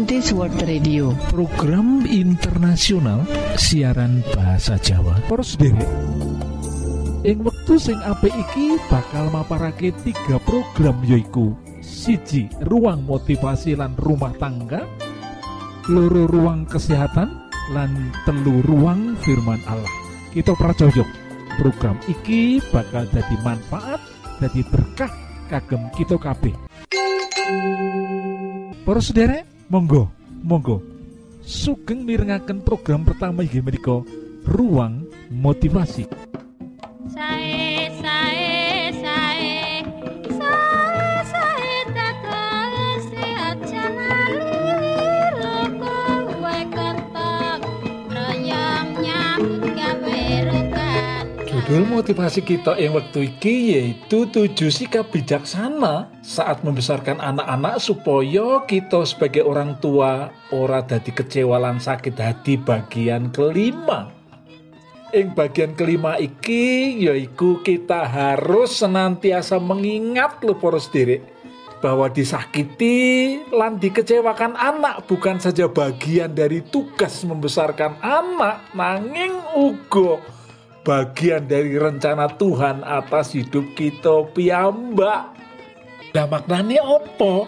Adventist World Radio. Program internasional siaran bahasa Jawa. Poros ing wektu sing apik iki bakal maparake tiga program yoiku siji ruang motivasi lan rumah tangga. Loro ruang kesehatan. Lan telu ruang firman Allah. Kita pracojok program iki bakal jadi manfaat jadi berkah kagem kita kabeh. Para monggo, monggo. Sugeng mirengaken program pertama inggih menika Ruang Motivasi. Sae Judul motivasi kita yang waktu iki yaitu tujuh sikap bijaksana saat membesarkan anak-anak supaya kita sebagai orang tua ora dadi kecewa lan sakit hati bagian kelima. Ing bagian kelima iki yaiku kita harus senantiasa mengingat lho para sederek bahwa disakiti lan dikecewakan anak bukan saja bagian dari tugas membesarkan anak nanging uga bagian dari rencana Tuhan atas hidup kita piyambak. Lah maknanya opo?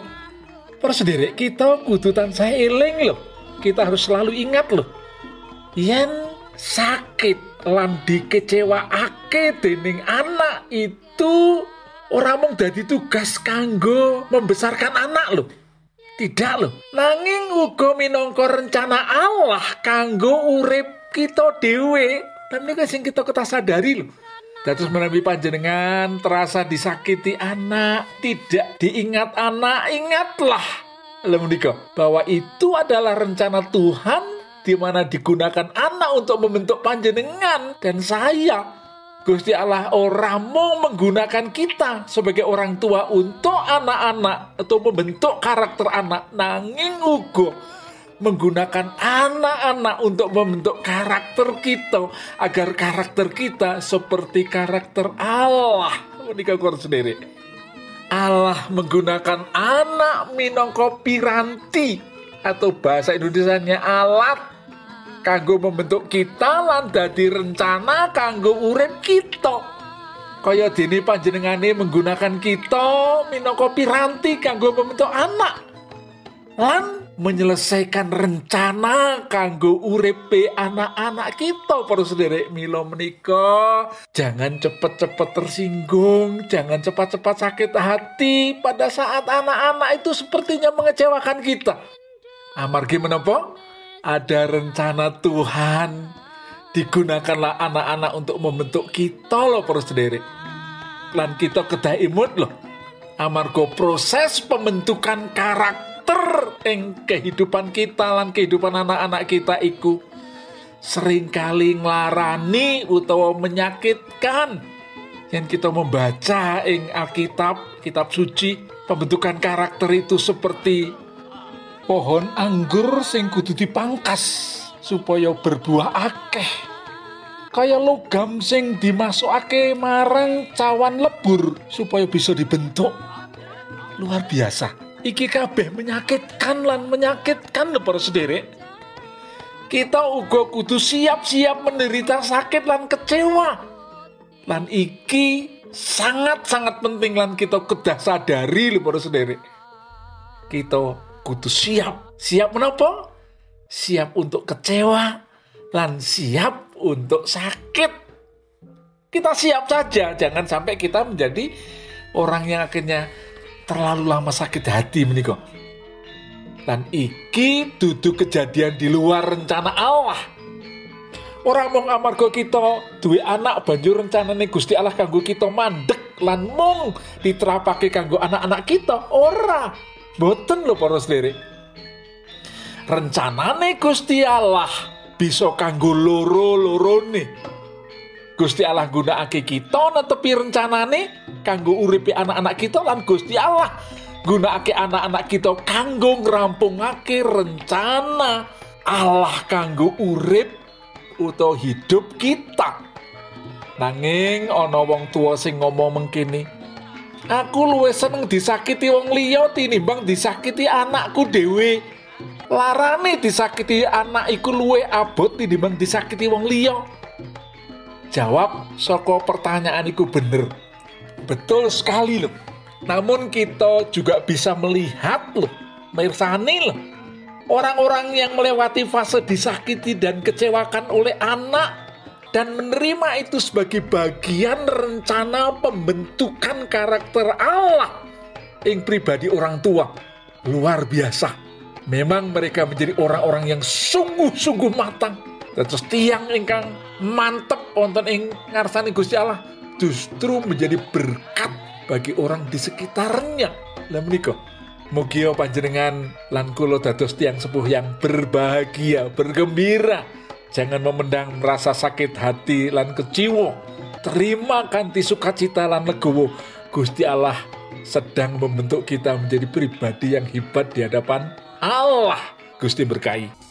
Para sederek kita kudu tansah eling loh. Kita harus selalu ingat loh. Yen sakit lan dikecewaake dening anak itu ora mung dadi tugas kanggo membesarkan anak loh. Tidak loh. Nanging uga minangka rencana Allah kanggo urip kita dhewe. Dan ini sing kita kita sadari loh. Dados menawi panjenengan terasa disakiti anak, tidak diingat anak, ingatlah lho menika bahwa itu adalah rencana Tuhan di mana digunakan anak untuk membentuk panjenengan dan saya. Gusti Allah orang mau menggunakan kita sebagai orang tua untuk anak-anak atau membentuk karakter anak nanging ugo menggunakan anak-anak untuk membentuk karakter kita agar karakter kita seperti karakter Allah. Menikah kurang sendiri. Allah menggunakan anak minangka piranti atau bahasa Indonesianya alat kanggo membentuk kita lan dadi rencana kanggo urip kita. Kaya dini panjenengane menggunakan kita minangka piranti kanggo membentuk anak lan menyelesaikan rencana kanggo uripe anak-anak kita para sederek milo menika. Jangan cepet-cepet tersinggung jangan cepat-cepat sakit hati pada saat anak-anak itu sepertinya mengecewakan kita. Amargi menapa? Ada rencana Tuhan. Digunakanlah anak-anak untuk membentuk kita loh para sederek. Lan kita kedah imut loh. Amargo proses pembentukan karakter karakter ing kehidupan kita lan kehidupan anak-anak kita iku sering kali nglarani utawa menyakitkan yang kita membaca ing Alkitab, kitab suci, pembentukan karakter itu seperti pohon anggur sing kudu dipangkas supaya berbuah akeh. Kaya logam sing dimasukake marang cawan lebur supaya bisa dibentuk. Luar biasa iki kabeh menyakitkan lan menyakitkan lho para kita uga kudu siap-siap menderita sakit lan kecewa. Lan iki sangat-sangat penting lan kita kedah sadari lho para kita kudu siap. Siap menapa? Siap untuk kecewa lan siap untuk sakit. Kita siap saja jangan sampai kita menjadi orang yang akhirnya terlalu lama sakit hati menika. Dan iki duduk kejadian di luar rencana Allah. Orang mong amarga kita duwe anak banjur rencanane Gusti Allah kanggo kita mandek lan mung diterapake kanggo anak-anak kita. Ora. Boten lho para sendiri. Rencanane Gusti Allah bisa kanggo loro-lorone. Gusti Allah gunakake kita netepi rencanane kanggo uripi anak-anak kita lan Gusti Allah gunakake anak-anak kita kanggo ngrampungake rencana Allah kanggo urip utawa hidup kita. Nanging ana wong tua sing ngomong mengkini, aku luwih seneng disakiti wong liya tinimbang disakiti anakku dhewe. larane disakiti anak iku luwe abot tinimbang disakiti wong liya jawab saka pertanyaan iku bener. Betul sekali loh namun kita juga bisa melihat loh mirsani loh orang-orang yang melewati fase disakiti dan kecewakan oleh anak dan menerima itu sebagai bagian rencana pembentukan karakter Allah yang pribadi orang tua. Luar biasa. Memang mereka menjadi orang-orang yang sungguh-sungguh matang terus tiang ingkang mantep wonten ing ngarsani Gusti Allah justru menjadi berkat bagi orang di sekitarnya lah menika mugi panjenengan lan kula dados tiang sepuh yang berbahagia bergembira jangan memendang merasa sakit hati lan keciwo terima kanti sukacita lan legowo Gusti Allah sedang membentuk kita menjadi pribadi yang hebat di hadapan Allah. Gusti berkahi.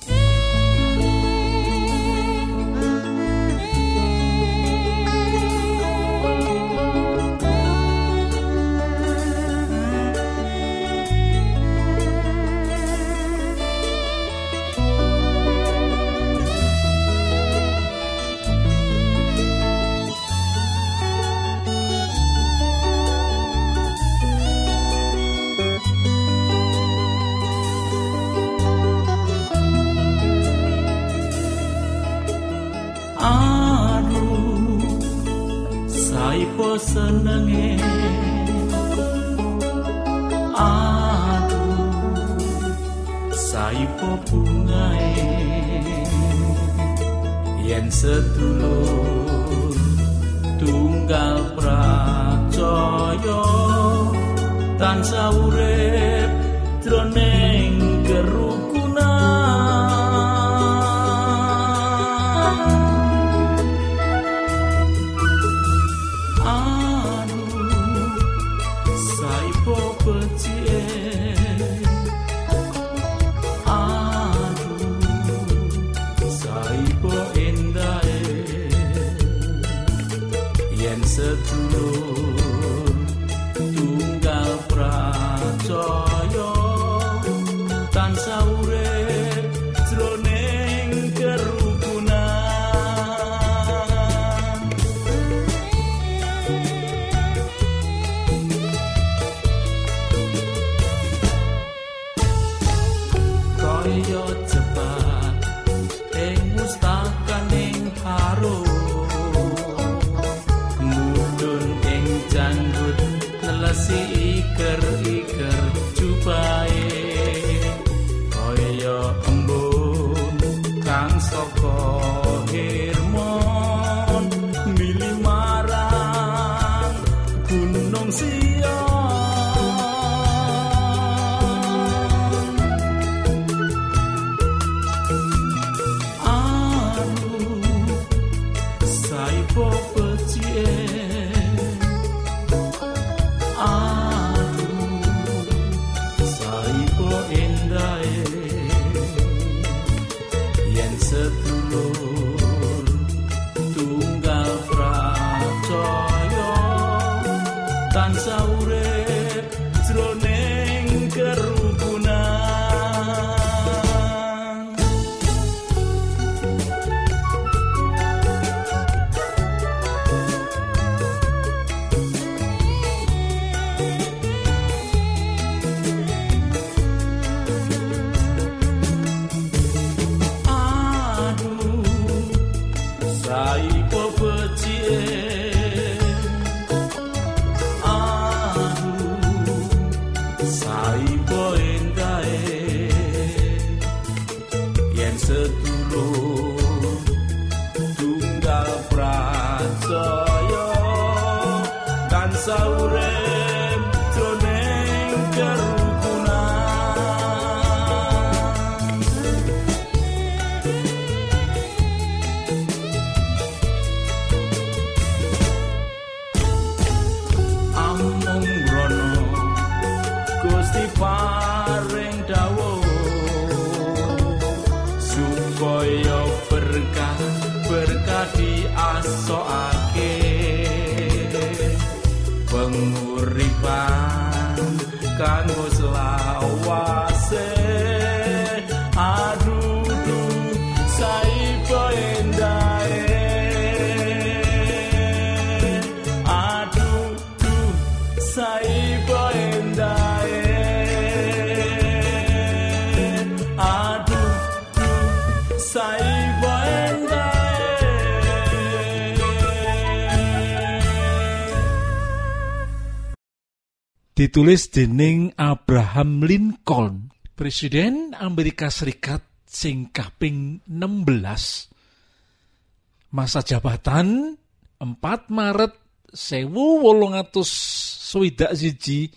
Ditulis dening Abraham Lincoln. Presiden Amerika Serikat sing kaping 16 masa jabatan 4 Maret sewu wolong swidak siji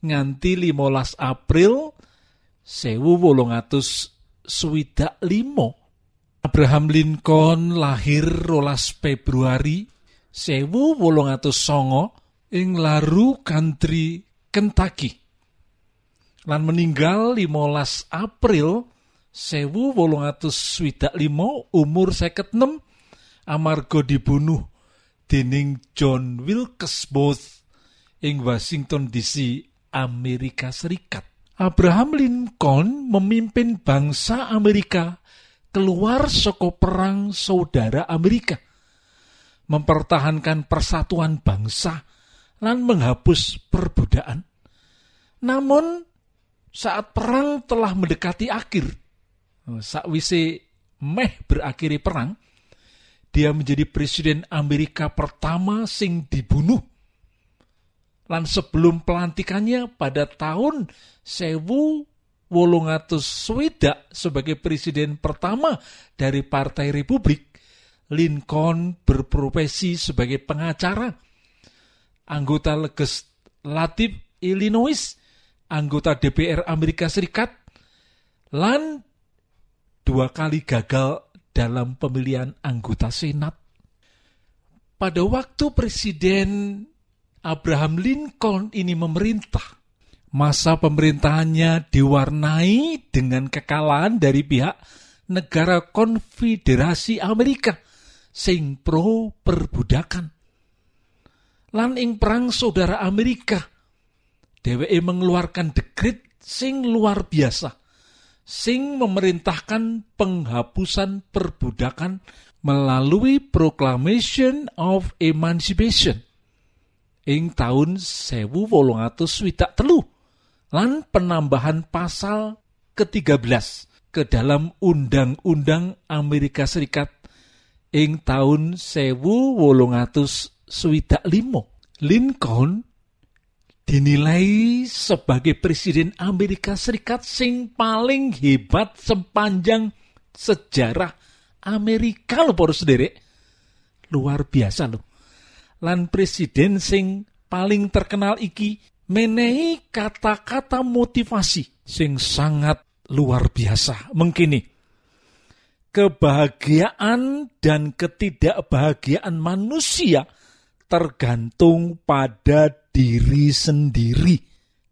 nganti 15 April sewu wolong atus swidak limo Abraham Lincoln lahir rolas Februari sewu wolong atus songo ing Laru Country Kentucky lan meninggal 15 April sewu wolong atus swidak limo umur seket enam amarga dibunuh dening John Wilkes Booth ing Washington DC, Amerika Serikat. Abraham Lincoln memimpin bangsa Amerika keluar soko perang saudara Amerika, mempertahankan persatuan bangsa dan menghapus perbudakan. Namun saat perang telah mendekati akhir, sakwise meh berakhiri perang, dia menjadi presiden Amerika pertama sing dibunuh. Lan sebelum pelantikannya pada tahun sewu wolongatus sebagai presiden pertama dari Partai Republik, Lincoln berprofesi sebagai pengacara, anggota legislatif Illinois, anggota DPR Amerika Serikat, lan dua kali gagal dalam pemilihan anggota Senat. Pada waktu Presiden Abraham Lincoln ini memerintah, masa pemerintahannya diwarnai dengan kekalahan dari pihak negara konfederasi Amerika sing pro perbudakan. Lan ing perang saudara Amerika, DWE mengeluarkan dekrit sing luar biasa – sing memerintahkan penghapusan perbudakan melalui Proclamation of Emancipation ing tahun 1863 telu lan penambahan pasal ke-13 ke dalam Undang-Undang Amerika Serikat ing tahun 1865 Lincoln dinilai sebagai presiden Amerika Serikat sing paling hebat sepanjang sejarah Amerika loh poros sendiri luar biasa loh lan presiden sing paling terkenal iki menehi kata-kata motivasi sing sangat luar biasa. Mengkini kebahagiaan dan ketidakbahagiaan manusia tergantung pada diri sendiri.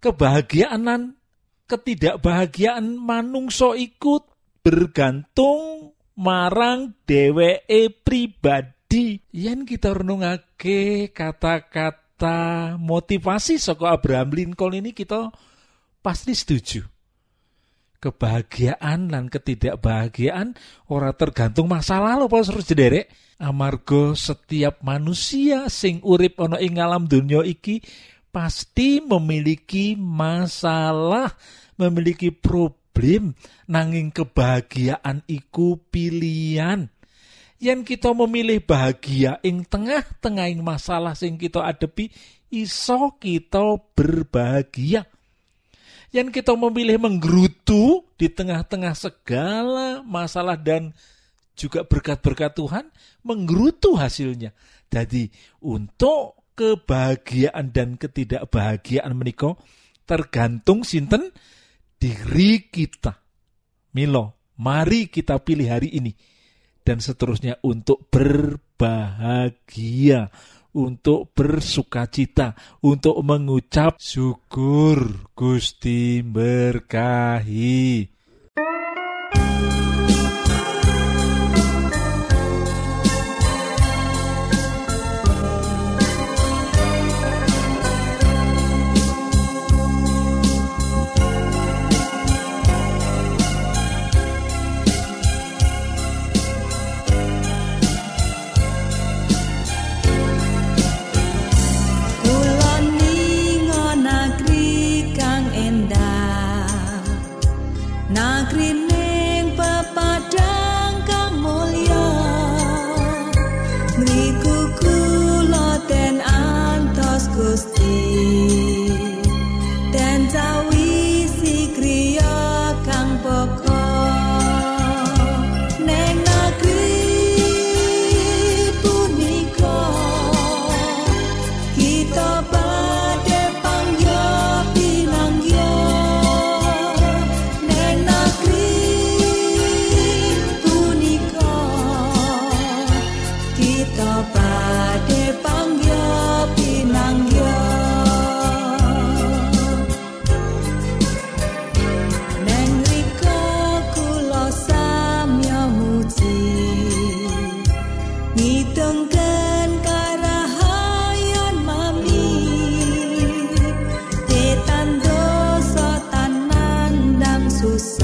Kebahagiaan ketidakbahagiaan manungso ikut bergantung marang dheweke pribadi. Yen kita renungake kata-kata motivasi saka Abraham Lincoln ini kita pasti setuju. Kebahagiaan dan ketidakbahagiaan ora tergantung masa lalu pas harus jederek amarga setiap manusia sing urip ana ing alam donya iki pasti memiliki masalah, memiliki problem nanging kebahagiaan iku pilihan. Yang kita memilih bahagia ing tengah-tengah ing masalah sing kita adepi, iso kita berbahagia. Yang kita memilih menggerutu di tengah-tengah segala masalah dan juga berkat-berkat Tuhan menggerutu hasilnya. Jadi untuk kebahagiaan dan ketidakbahagiaan menikah tergantung sinten diri kita. Milo, mari kita pilih hari ini dan seterusnya untuk berbahagia, untuk bersuka cita, untuk mengucap syukur Gusti berkahi. susah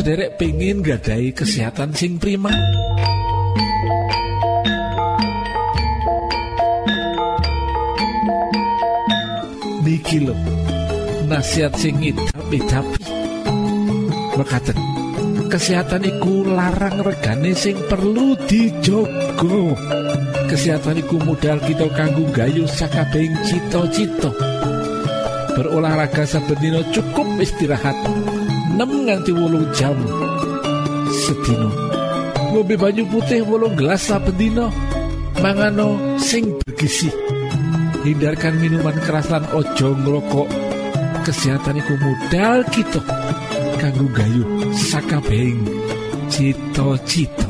sederek pengen gadai kesehatan sing prima. Niki lho, nasihat sing idapi Mekaten, kesehatan iku larang regane sing perlu dijogo. Kesehatan iku modal kita kanggo gayu sakabehing cita-cita. Berolahraga saben dina cukup istirahat 6 nganti 8 jam sedina. Ngombe banyu putih 8 gelas dina. Mangano sing bergizi. Hindarkan minuman keras lan ojo ngrokok. Kesehatan iku modal kita kanggo gayu sakabehing cita-cita.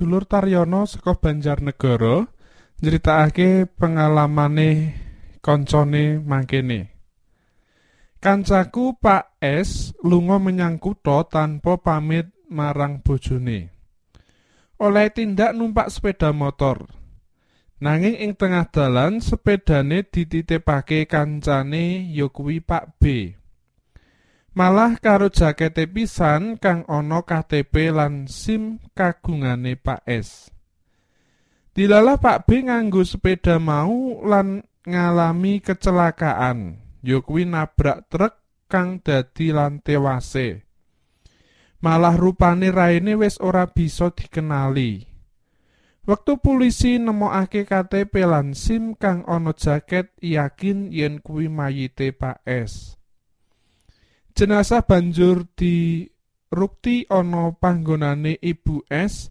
Sedulur Taryono saka Banjarnegara nyritakake pengalamane koncone mangkene. Kancaku Pak S lunga menyang kutha tanpa pamit marang bojone. Oleh tindak numpak sepeda motor. Nanging ing tengah dalan sepedane dititipake kancane ya Pak B. Malah karo jakete pisan kang ana KTP lan SIM kagungane Pak S. Dilalah Pak B nganggo sepeda mau lan ngalami kecelakaan. Ya kuwi nabrak truk kang dadi lan tewase. Malah rupane raine wis ora bisa dikenali. Wektu polisi nemokake KTP lan SIM kang ana jaket yakin yen kuwi mayite Pak S. Jenazah banjur dirukti ana panggonane Ibu S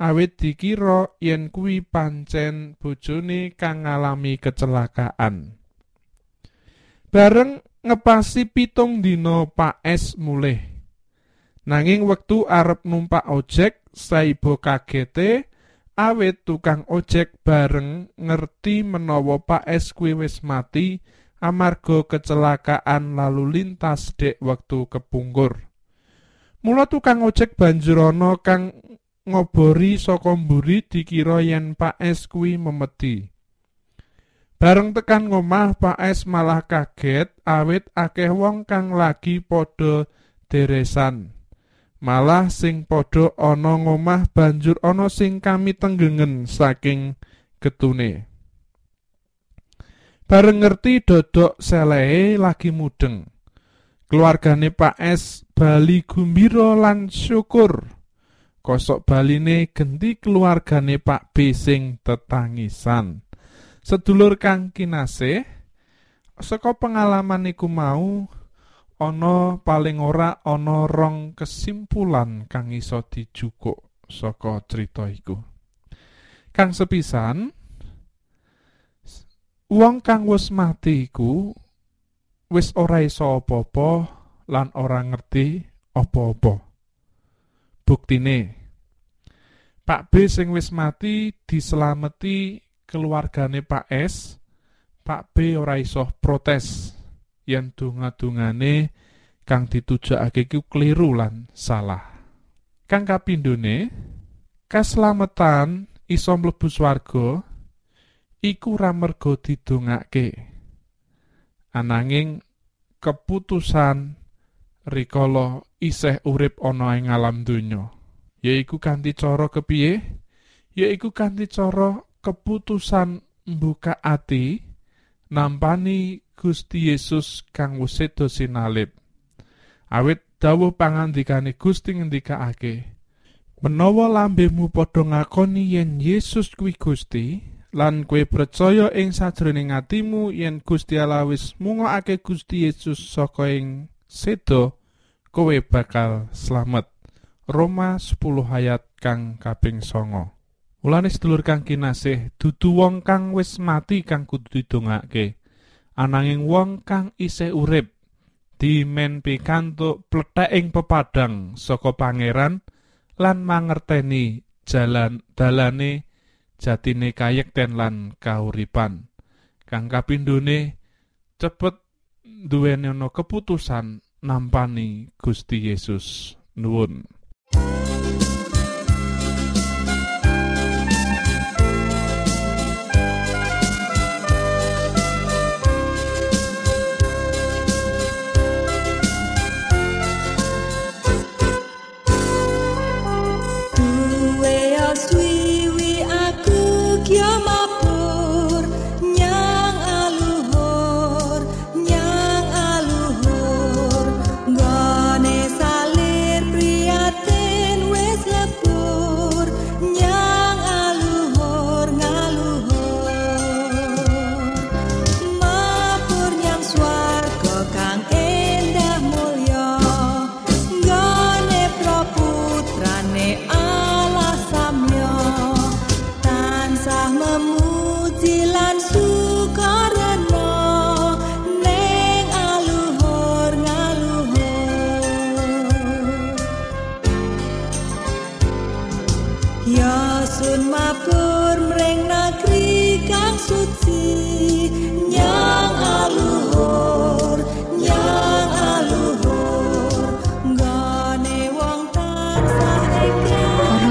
awit dikira yen kuwi pancen bojone kang ngalami kecelakaan. Bareng ngepasi pitung dina Pak S mulih. Nanging wektu arep numpak ojek saibo kagete awit tukang ojek bareng ngerti menawa Pak S kuwi wis mati amarga kecelakaan lalu lintas dek wektu kepungkur. Mula tukang ojek banjur ana kang ngobori saka mburi dikira yen Pak S kuwi memeti. Bareng tekan ngomah Pak S malah kaget awit akeh wong kang lagi padha deresan. Malah sing padha ana ngomah banjur ana sing kami tenggengen saking getune. Bareng ngerti dodok selehe lagi mudeng. Keluargane Pak S bali gumbira lan syukur. Kosok baline genti keluargane Pak B sing tetangisan. Sedulur kang kinasih, saka pengalaman iku mau ana paling ora ana rong kesimpulan kang iso dijukuk saka cerita iku. Kang sepisan wong kang wis mati iku wis ora iso apa-apa lan ora ngerti apa-apa. Buktine Pak B sing wis mati diselameti keluargane Pak S. Pak B ora iso protes yen donga-dungane kang ditujakake ku kliru lan salah. Kang kapindhone, kaslametan iso mlebu swarga iku ora merga didongake. Ananging keputusan rikala isih urip ana ing alam donya, yaiku kanthi cara kepiye? Yaiku kanthi cara keputusan mbuka ati nampani Gusti Yesus kang wis seda sinalib. Awit dawuh pangandikane Gusti ngendikake, Menawa lambemu padha ngakoni yen Yesus kuwi Gusti, lan kue percaya ing sajroning atimu yen Gusti Allah wis mungokake Gusti Yesus saka ing seda, kowe bakal slamet. Roma 10 ayat kang kaping songo. Mulane sedulur kang kinasih, dudu wong kang wis mati kang kudu didongake. Ananging wong kang isih urip dimen pikantuk plethek pepadang saka pangeran lan mangerteni jalan dalane jatine kayekten lan kauripan. Kang kapindhone cepet duweni keputusan nampani Gusti Yesus. Nuwun.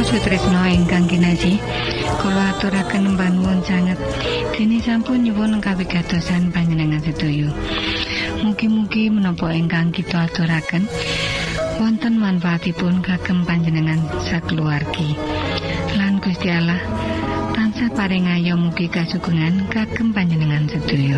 Sutresna ingkang kinasih, kula aturaken panuwun sanget dene sampun nyuwun kawigatosan panjenengan sedaya. Mugi-mugi menapa ingkang kita aturaken wonten manfaatipun kagem panjenengan sakeluargi. Lan Gusti Allah tansah paring ayo mugi kasugengan kagem panjenengan sedaya.